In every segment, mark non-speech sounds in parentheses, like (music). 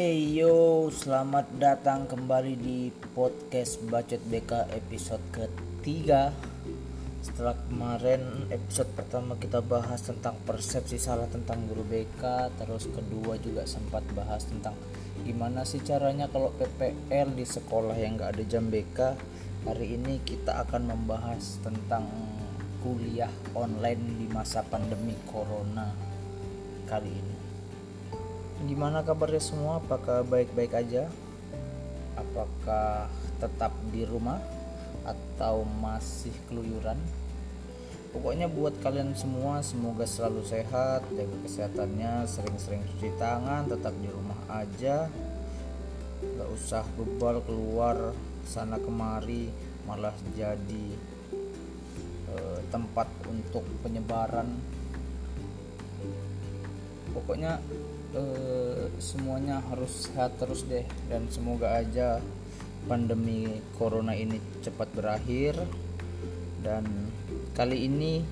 Hey yo, selamat datang kembali di podcast Bacot BK episode ketiga. Setelah kemarin episode pertama kita bahas tentang persepsi salah tentang guru BK Terus kedua juga sempat bahas tentang gimana sih caranya kalau PPL di sekolah yang gak ada jam BK Hari ini kita akan membahas tentang kuliah online di masa pandemi corona kali ini Gimana kabarnya semua? Apakah baik-baik aja? Apakah tetap di rumah atau masih keluyuran? Pokoknya buat kalian semua semoga selalu sehat, jaga kesehatannya, sering-sering cuci tangan, tetap di rumah aja. Gak usah bebal keluar sana kemari, malah jadi eh, tempat untuk penyebaran. Pokoknya eh, semuanya harus sehat terus deh. Dan semoga aja pandemi corona ini cepat berakhir. Dan kali ini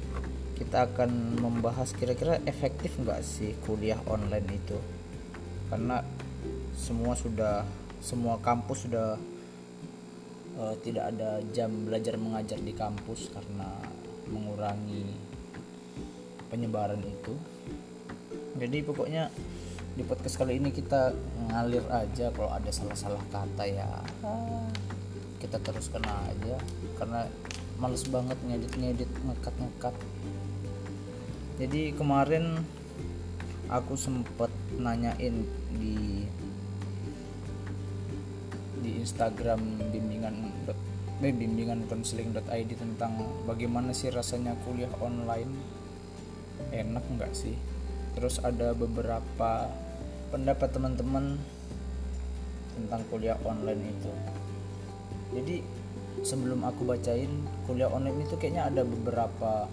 kita akan membahas kira-kira efektif nggak sih kuliah online itu? Karena semua sudah semua kampus sudah uh, tidak ada jam belajar mengajar di kampus karena mengurangi penyebaran itu. Jadi pokoknya di podcast kali ini kita ngalir aja kalau ada salah-salah kata ya. Kita terus kena aja karena males banget ngedit-ngedit ngekat-ngekat. Jadi kemarin aku sempet nanyain di di Instagram bimbingan eh, bimbingan konseling.id tentang bagaimana sih rasanya kuliah online. Enak nggak sih? Terus ada beberapa pendapat teman-teman tentang kuliah online itu. Jadi sebelum aku bacain kuliah online itu kayaknya ada beberapa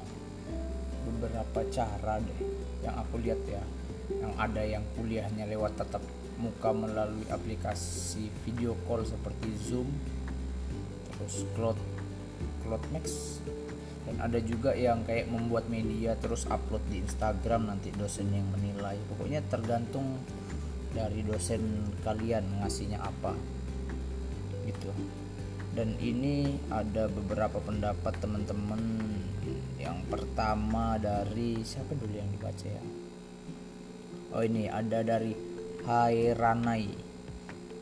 beberapa cara deh yang aku lihat ya. Yang ada yang kuliahnya lewat tatap muka melalui aplikasi video call seperti Zoom terus Cloud Cloudmax dan ada juga yang kayak membuat media terus upload di Instagram nanti dosen yang menilai. Pokoknya tergantung dari dosen kalian ngasihnya apa gitu. Dan ini ada beberapa pendapat teman-teman. Yang pertama dari siapa dulu yang dibaca ya? Oh ini ada dari Hairanai.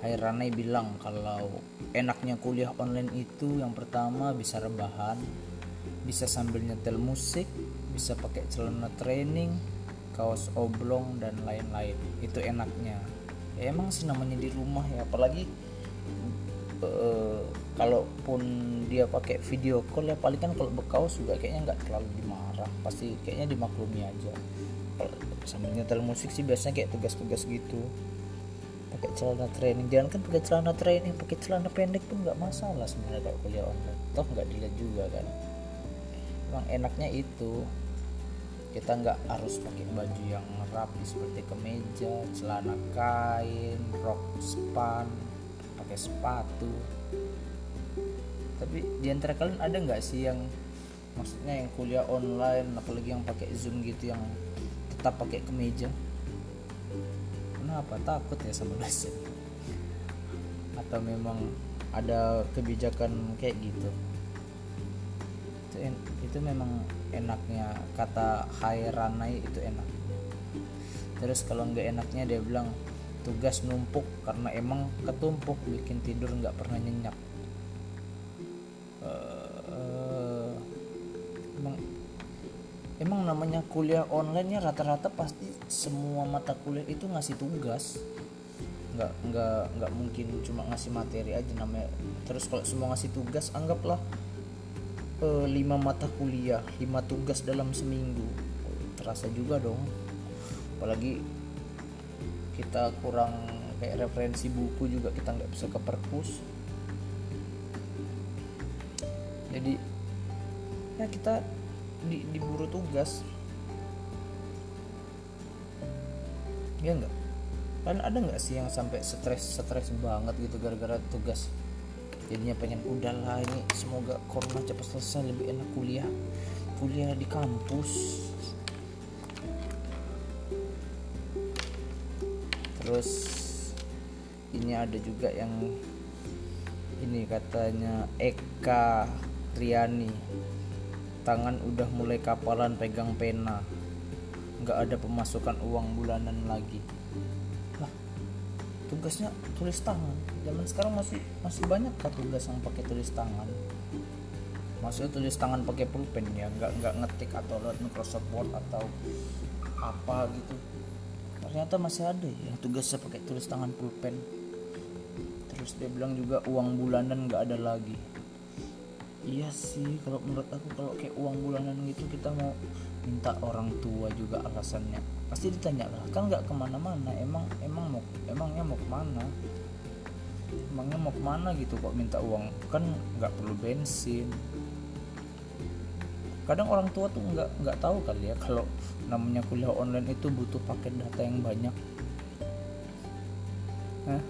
Hairanai bilang kalau enaknya kuliah online itu yang pertama bisa rebahan bisa sambil nyetel musik bisa pakai celana training kaos oblong dan lain-lain. Itu enaknya. Ya emang sih namanya di rumah ya apalagi uh, kalaupun dia pakai video call ya paling kan kalau berkaos juga kayaknya nggak terlalu dimarah. Pasti kayaknya dimaklumi aja. Kalau sambil nyetel musik sih biasanya kayak tugas-tugas gitu. Pakai celana training. Jangan kan pakai celana training pakai celana pendek pun nggak masalah sebenarnya kalau kuliah online. Toh nggak dilihat juga kan. Emang enaknya itu kita nggak harus pakai baju yang rapi seperti kemeja celana kain rok span pakai sepatu. Tapi di antara kalian ada nggak sih yang maksudnya yang kuliah online apalagi yang pakai zoom gitu yang tetap pakai kemeja? Kenapa? Takut ya sama dosen. Atau memang ada kebijakan kayak gitu? Itu itu memang enaknya kata Hairanai itu enak. Terus kalau nggak enaknya dia bilang tugas numpuk karena emang ketumpuk bikin tidur nggak pernah nyenyak. Uh, emang emang namanya kuliah online nya rata-rata pasti semua mata kuliah itu ngasih tugas. Nggak nggak nggak mungkin cuma ngasih materi aja namanya. Terus kalau semua ngasih tugas anggaplah lima mata kuliah lima tugas dalam seminggu. Terasa juga dong. Apalagi kita kurang kayak referensi buku juga kita nggak bisa ke perpus. Jadi ya kita di, diburu tugas. Ya enggak kan ada nggak sih yang sampai stres stres banget gitu gara-gara tugas jadinya pengen udahlah ini semoga corona cepat selesai lebih enak kuliah. Kuliah di kampus. Terus ini ada juga yang ini katanya Eka Riani. Tangan udah mulai kapalan pegang pena. Nggak ada pemasukan uang bulanan lagi tugasnya tulis tangan. Zaman sekarang masih masih banyak kan tugas yang pakai tulis tangan. Maksudnya tulis tangan pakai pulpen ya nggak nggak ngetik atau lewat Microsoft Word atau apa gitu. Ternyata masih ada ya tugasnya pakai tulis tangan pulpen. Terus dia bilang juga uang bulanan nggak ada lagi. Iya sih kalau menurut aku kalau kayak uang bulanan gitu kita mau minta orang tua juga alasannya pasti ditanya lah kan nggak ke mana-mana? Emang emang mau emangnya mau ke mana? Emangnya mau ke mana gitu kok minta uang? Kan nggak perlu bensin. Kadang orang tua tuh nggak nggak tahu kali ya kalau namanya kuliah online itu butuh paket data yang banyak. Hah?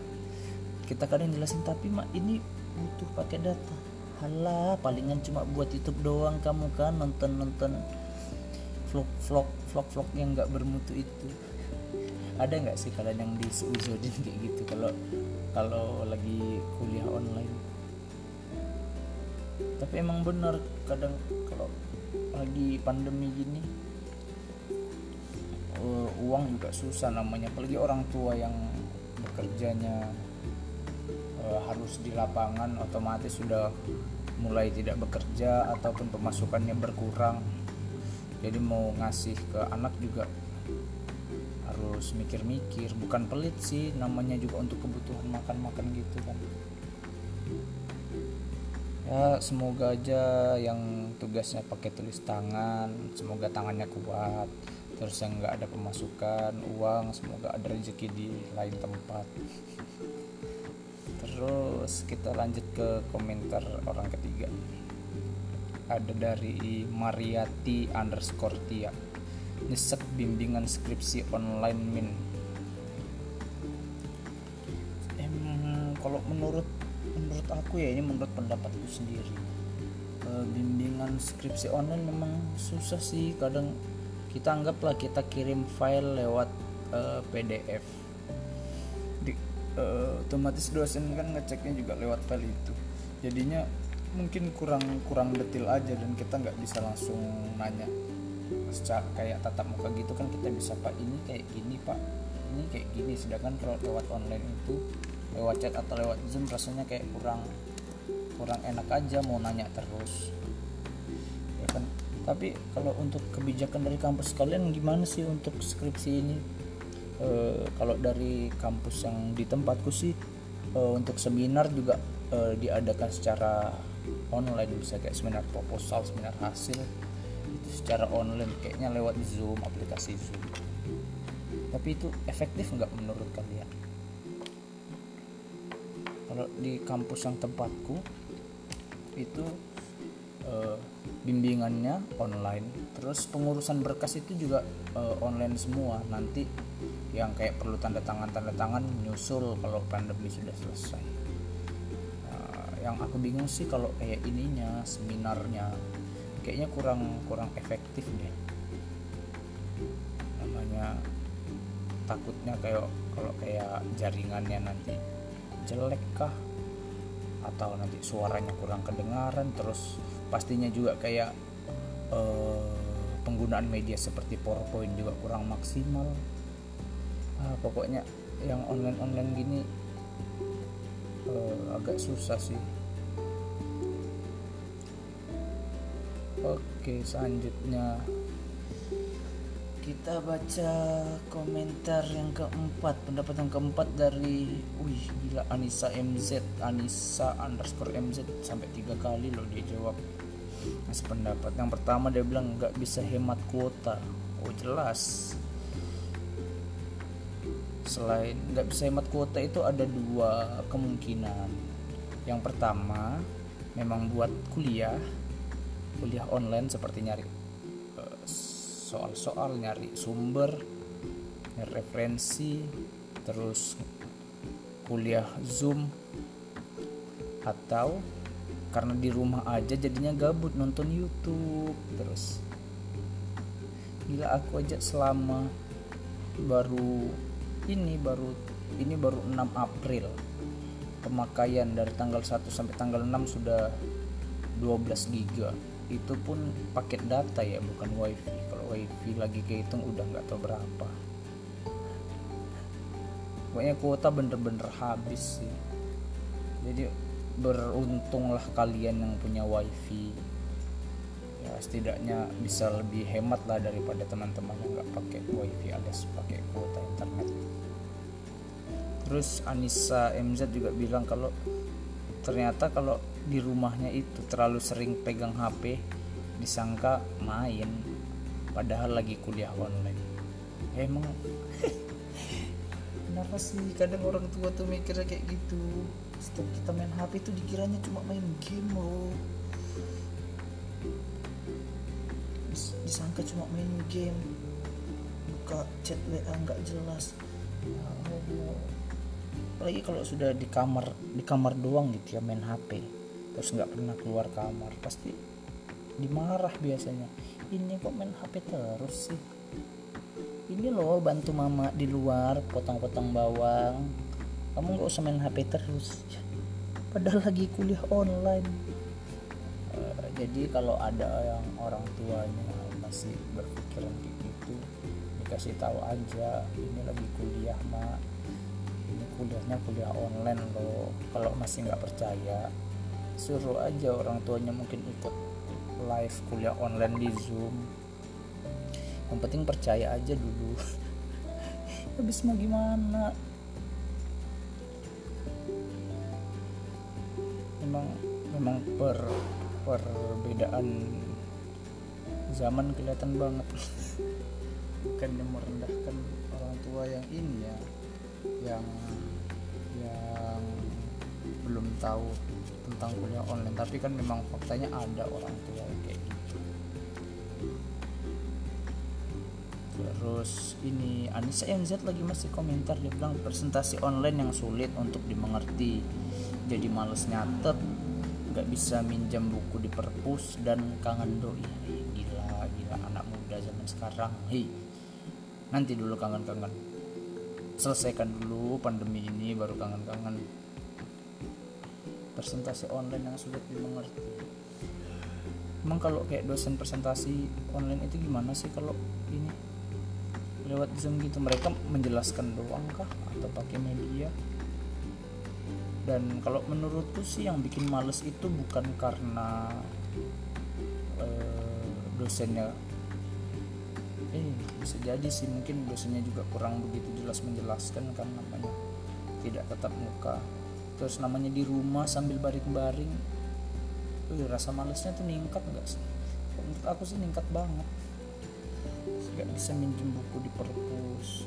kita kadang jelasin tapi mak ini butuh pakai data. Halah palingan cuma buat YouTube doang kamu kan nonton nonton vlog vlog vlog vlog yang nggak bermutu itu. Ada nggak sih kalian yang diseuzodin kayak gitu kalau kalau lagi kuliah online? Tapi emang benar kadang kalau lagi pandemi gini uh, uang juga susah namanya. Apalagi orang tua yang bekerjanya uh, harus di lapangan otomatis sudah mulai tidak bekerja ataupun pemasukannya berkurang jadi mau ngasih ke anak juga harus mikir-mikir bukan pelit sih namanya juga untuk kebutuhan makan-makan gitu kan. Ya semoga aja yang tugasnya pakai tulis tangan semoga tangannya kuat terus yang nggak ada pemasukan uang semoga ada rezeki di lain tempat. (laughs) Terus kita lanjut ke komentar orang ketiga ada dari Mariati underscore Tia. Nyesek bimbingan skripsi online min. Emang kalau menurut menurut aku ya ini menurut pendapatku sendiri. E, bimbingan skripsi online memang susah sih. Kadang kita anggaplah kita kirim file lewat e, eh, PDF uh, otomatis dosen kan ngeceknya juga lewat file itu. Jadinya mungkin kurang kurang detail aja dan kita nggak bisa langsung nanya. Secara kayak tatap muka gitu kan kita bisa pak ini kayak gini pak. Ini kayak gini. Sedangkan kalau lewat online itu lewat chat atau lewat zoom rasanya kayak kurang kurang enak aja mau nanya terus. Ya kan? Tapi kalau untuk kebijakan dari kampus kalian gimana sih untuk skripsi ini? E, kalau dari kampus yang di tempatku sih e, untuk seminar juga e, diadakan secara online bisa kayak seminar proposal seminar hasil. Itu secara online kayaknya lewat zoom aplikasi zoom. Tapi itu efektif nggak menurut kalian? Kalau di kampus yang tempatku itu uh, bimbingannya online. Terus pengurusan berkas itu juga uh, online semua. Nanti yang kayak perlu tanda tangan tanda tangan nyusul kalau pandemi sudah selesai yang aku bingung sih kalau kayak ininya seminarnya. Kayaknya kurang kurang efektif deh. Namanya takutnya kayak kalau kayak jaringannya nanti jelek kah? Atau nanti suaranya kurang kedengaran terus pastinya juga kayak uh, penggunaan media seperti PowerPoint juga kurang maksimal. Ah, pokoknya yang online online gini uh, agak susah sih. Oke selanjutnya. Kita baca komentar yang keempat pendapat yang keempat dari wih gila Anissa MZ Anissa underscore MZ sampai tiga kali loh dia jawab. Mas pendapat. Yang pertama dia bilang nggak bisa hemat kuota. Oh jelas selain nggak bisa hemat kuota itu ada dua kemungkinan. Yang pertama memang buat kuliah kuliah online seperti nyari eh, soal-soal nyari sumber nyari referensi terus kuliah zoom atau karena di rumah aja jadinya gabut nonton YouTube terus. Gila aku aja selama baru ini baru ini baru 6 April. Pemakaian dari tanggal 1 sampai tanggal 6 sudah 12 giga. Itu pun paket data ya bukan wifi. Kalau wifi lagi kehitung udah nggak tahu berapa. Pokoknya kuota bener-bener habis sih. Jadi beruntunglah kalian yang punya wifi. Ya setidaknya bisa lebih hemat lah daripada teman-teman yang nggak pakai wifi alias pakai kuota internet terus Anissa MZ juga bilang kalau ternyata kalau di rumahnya itu terlalu sering pegang HP disangka main padahal lagi kuliah online. Emang? Kenapa sih? Kadang orang tua tuh mikirnya kayak gitu. Setiap kita main HP itu dikiranya cuma main game loh disangka cuma main game. Buka chat WA nggak jelas. Ya apalagi kalau sudah di kamar di kamar doang gitu ya main HP terus nggak pernah keluar kamar pasti dimarah biasanya. Ini kok main HP terus sih? Ini loh bantu mama di luar potong-potong bawang. Kamu nggak usah main HP terus. Padahal lagi kuliah online. Uh, jadi kalau ada yang orang tuanya masih berpikiran gitu dikasih tahu aja ini lagi kuliah mak kuliahnya kuliah online loh. Kalau masih nggak percaya suruh aja orang tuanya mungkin ikut live kuliah online di zoom. Yang penting percaya aja dulu. (laughs) Habis mau gimana? Memang memang per perbedaan zaman kelihatan banget. Bukan (laughs) yang merendahkan orang tua yang ini ya yang yang belum tahu tentang kuliah online. Tapi kan memang faktanya ada orang tua kayak gitu. Terus ini Anissa MZ lagi masih komentar. Dia bilang presentasi online yang sulit untuk dimengerti. Jadi males nyatet nggak bisa minjam buku di perpus dan kangen doi. Gila gila anak muda zaman sekarang. Hei nanti dulu kangen-kangen selesaikan dulu pandemi ini baru kangen-kangen. Presentasi online yang sulit dimengerti. Emang kalau kayak dosen presentasi online itu gimana sih kalau ini? Lewat zoom gitu mereka menjelaskan doang kah? Atau pakai media? Dan kalau menurutku sih yang bikin males itu bukan karena uh, dosennya eh bisa jadi sih mungkin dosennya juga kurang begitu jelas menjelaskan kan namanya tidak tetap muka. Terus namanya di rumah sambil baring-baring Wih, rasa malesnya tuh ningkat nggak sih? Menurut aku sih ningkat banget. Nggak bisa minjem buku di perpus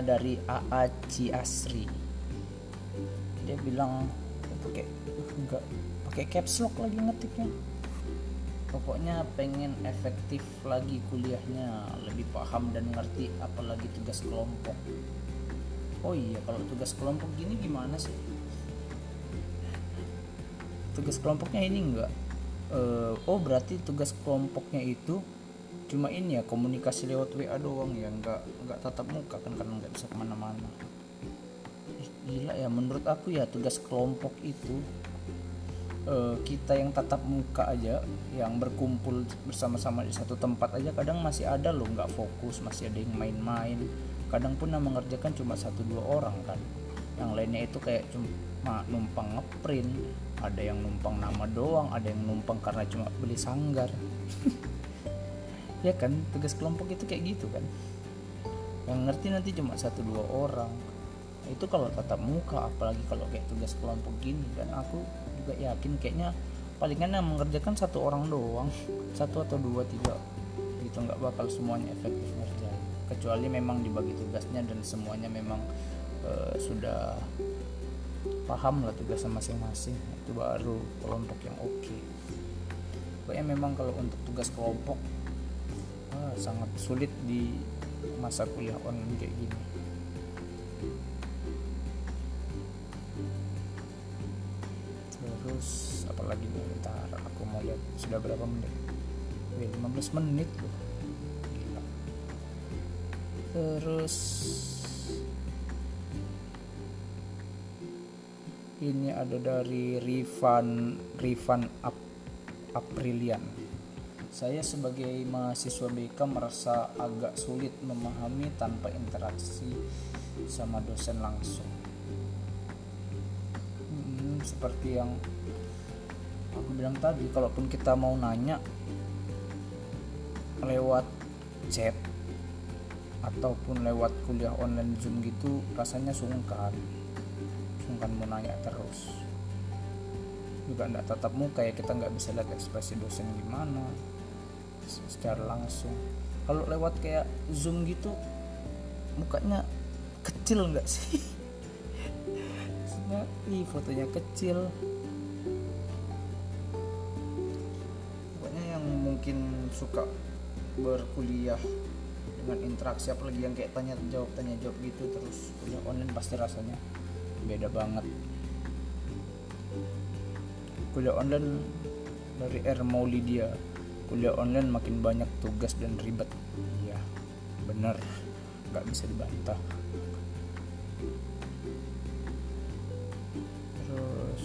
dari AA Ciasri dia bilang pakai enggak pakai caps lock lagi ngetiknya. Pokoknya pengen efektif lagi kuliahnya lebih paham dan ngerti apalagi tugas kelompok. Oh iya kalau tugas kelompok gini gimana sih? Tugas kelompoknya ini enggak? Uh, oh berarti tugas kelompoknya itu cuma ini ya komunikasi lewat WA doang ya enggak enggak tatap muka kan karena nggak bisa ke mana-mana. Gila ya menurut aku ya tugas kelompok itu uh, kita yang tatap muka aja yang berkumpul bersama-sama di satu tempat aja kadang masih ada loh nggak fokus masih ada yang main-main. Kadang pun yang mengerjakan cuma satu dua orang kan. Yang lainnya itu kayak cuma numpang ngeprint ada yang numpang nama doang ada yang numpang karena cuma beli sanggar (laughs) ya kan tugas kelompok itu kayak gitu kan. Yang ngerti nanti cuma satu dua orang. Itu kalau tatap muka apalagi kalau kayak tugas kelompok gini dan aku juga yakin kayaknya palingan yang mengerjakan satu orang doang. Satu atau dua tiga. Gitu nggak bakal semuanya efektif ngerjain. Kecuali memang dibagi tugasnya dan semuanya memang uh, sudah paham lah tugasnya masing-masing. Itu baru kelompok yang oke. Okay. pokoknya memang kalau untuk tugas kelompok sangat sulit di masa kuliah online kayak gini. Terus apalagi nih bentar aku mau lihat sudah berapa menit? Wih, 15 menit loh. Gila. terus ini ada dari Rifan Rifan Ap, Aprilian saya sebagai mahasiswa BK merasa agak sulit memahami tanpa interaksi sama dosen langsung. Hmm, seperti yang aku bilang tadi kalaupun kita mau nanya lewat chat ataupun lewat kuliah online zoom gitu rasanya sungkan. Sungkan mau nanya terus. Juga tidak tatap muka ya kita nggak bisa lihat ekspresi dosen gimana secara langsung. Kalau lewat kayak zoom gitu mukanya kecil nggak sih? (laughs) Ih fotonya kecil. Pokoknya yang mungkin suka berkuliah dengan interaksi apalagi yang kayak tanya jawab tanya jawab gitu terus kuliah online pasti rasanya beda banget. Kuliah online dari R. Maulidia kuliah online makin banyak tugas dan ribet. Iya bener nggak bisa dibantah. Terus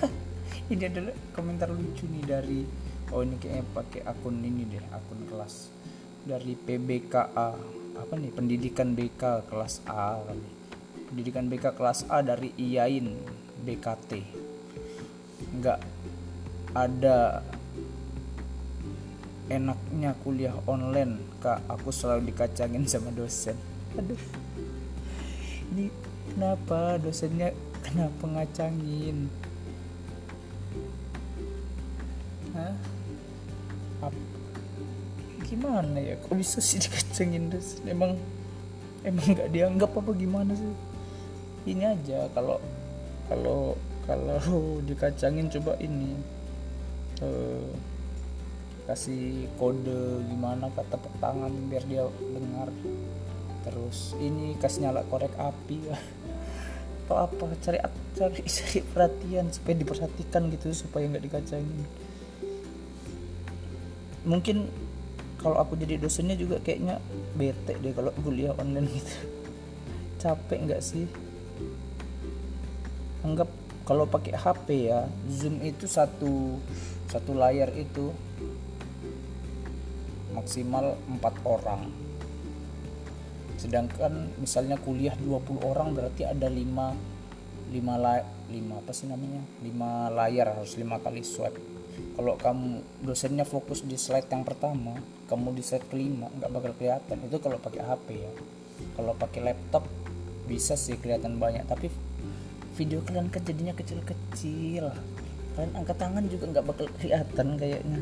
(laughs) ini adalah komentar lucu nih dari oh ini kayaknya pakai akun ini deh akun kelas. Dari PBKA apa nih? Pendidikan BK kelas A. Kali pendidikan BK kelas A dari IAIN BKT nggak ada enaknya kuliah online kak. Aku selalu dikacangin sama dosen. Aduh. Ini kenapa dosennya kenapa ngacangin? Hah? Ap- gimana ya? Kok bisa sih dikacangin dosen? Emang emang nggak dianggap apa gimana sih? Ini aja kalau kalau kalau (laughs) dikacangin coba ini. Uh, kasih kode gimana kata tepuk tangan biar dia dengar. Terus ini kasih nyala korek api. (laughs) Atau apa cari cari (laughs) cari perhatian supaya diperhatikan gitu supaya nggak dikacangin. Mungkin kalau aku jadi dosennya juga kayaknya bete deh kalau kuliah online gitu. (laughs) Capek nggak sih? Anggap kalau pakai HP ya zoom itu satu satu layar itu maksimal 4 orang. Sedangkan misalnya kuliah 20 orang berarti ada 5 5 la, 5 apa sih namanya? 5 layar harus 5 kali swipe kalau kamu dosennya fokus di slide yang pertama kamu di slide kelima nggak bakal kelihatan. Itu kalau pakai HP ya. Kalau pakai laptop bisa sih kelihatan banyak. Tapi video kalian kan jadinya kecil-kecil. Kalian angkat tangan juga nggak bakal kelihatan kayaknya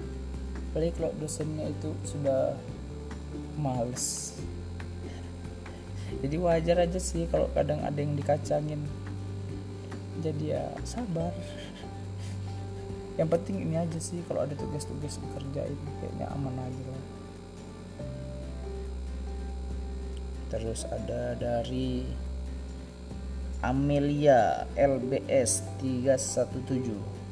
apalagi kalau dosennya itu sudah males. Jadi wajar aja sih kalau kadang ada yang dikacangin. Jadi ya sabar. Yang penting ini aja sih kalau ada tugas-tugas dikerjain kayaknya aman aja lah. Terus ada dari Amelia LBS 317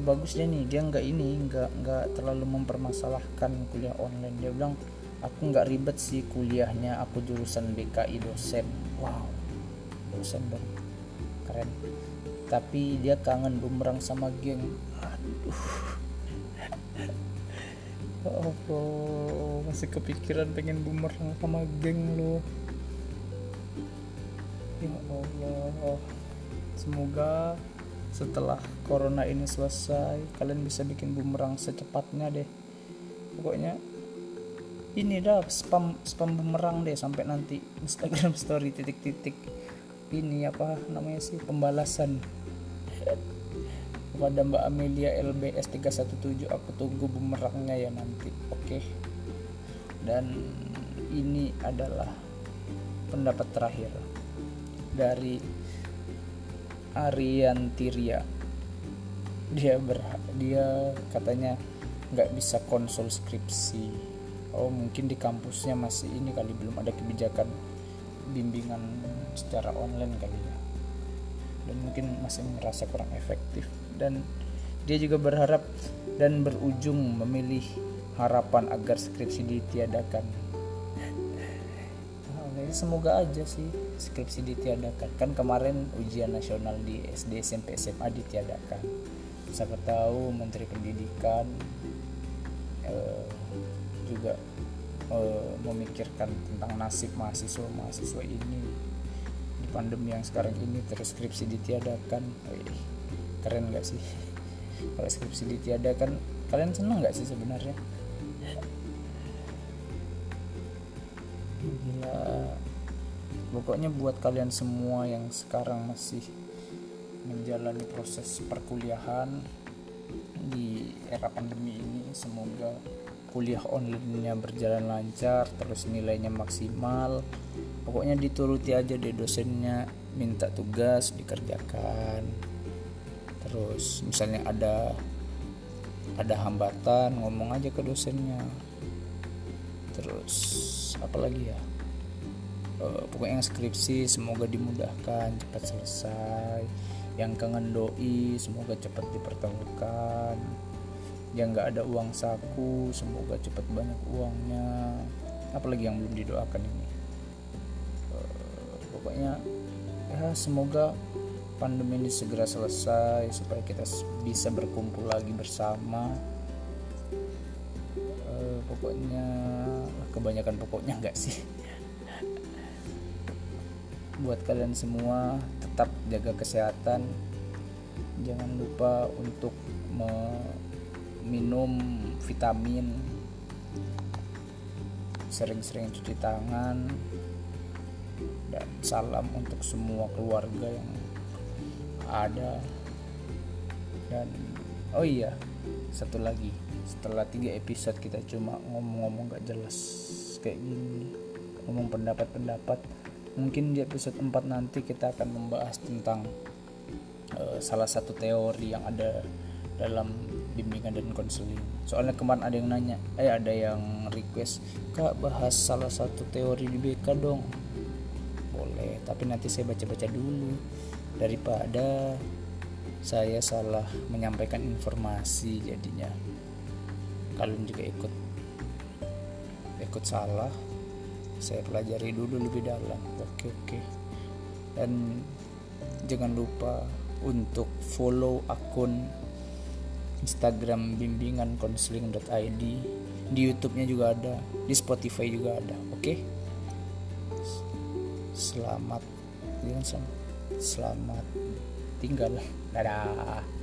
ini bagus deh nih. Dia nggak ini nggak nggak terlalu mempermasalahkan kuliah online. Dia bilang aku nggak ribet sih kuliahnya aku jurusan BKI dosen. Wow dosen dong. Keren. Tapi dia kangen bumerang sama geng. Aduh. (laughs) Oh, masih kepikiran pengen bumerang sama geng lo. Ya Allah. Semoga setelah corona ini selesai kalian bisa bikin bumerang secepatnya deh. Pokoknya ini dah spam spam bumerang deh sampai nanti (laughs) Instagram story titik-titik. Ini apa namanya sih pembalasan. Kepada Mbak Amelia LBS 317 aku tunggu bumerangnya ya nanti oke? Dan ini adalah pendapat terakhir dari Ariantiria dia ber dia katanya nggak bisa konsul skripsi. Oh mungkin di kampusnya masih ini kali belum ada kebijakan bimbingan secara online kali ya. Dan mungkin masih merasa kurang efektif. Dan dia juga berharap dan berujung memilih harapan agar skripsi ditiadakan semoga aja sih skripsi ditiadakan. Kan kemarin ujian nasional di SD SMP SMA ditiadakan. Siapa tahu Menteri Pendidikan eh, juga eh, memikirkan tentang nasib mahasiswa mahasiswa ini. Di pandemi yang sekarang ini terus skripsi ditiadakan. Wih, keren gak sih? (laughs) Kalau skripsi ditiadakan kalian seneng nggak sih sebenarnya pokoknya buat kalian semua yang sekarang masih menjalani proses perkuliahan di era pandemi ini semoga kuliah online-nya berjalan lancar terus nilainya maksimal. Pokoknya dituruti aja deh dosennya minta tugas dikerjakan. Terus misalnya ada ada hambatan ngomong aja ke dosennya. Terus apalagi ya uh, pokoknya yang skripsi semoga dimudahkan cepat selesai. Yang kangen doi semoga cepat dipertemukan. Yang nggak ada uang saku semoga cepat banyak uangnya. Apalagi yang belum didoakan ini. Uh, pokoknya ya semoga pandemi ini segera selesai supaya kita bisa berkumpul lagi bersama. Uh, pokoknya kebanyakan pokoknya enggak sih buat kalian semua tetap jaga kesehatan. Jangan lupa untuk minum vitamin. Sering-sering cuci tangan. Dan salam untuk semua keluarga yang ada. Dan oh iya satu lagi. Setelah tiga episode kita cuma ngomong-ngomong gak jelas kayak gini. Ngomong pendapat-pendapat mungkin di episode 4 nanti kita akan membahas tentang uh, salah satu teori yang ada dalam bimbingan dan konseling. Soalnya kemarin ada yang nanya eh ada yang request kak bahas salah satu teori di BK dong. Boleh tapi nanti saya baca-baca dulu. Daripada saya salah menyampaikan informasi jadinya. Kalian juga ikut ikut salah saya pelajari dulu lebih dalam. Oke oke. Dan jangan lupa untuk follow akun Instagram bimbingan konseling.id di YouTube-nya juga ada di Spotify juga ada oke? Selamat selamat tinggal. Dadah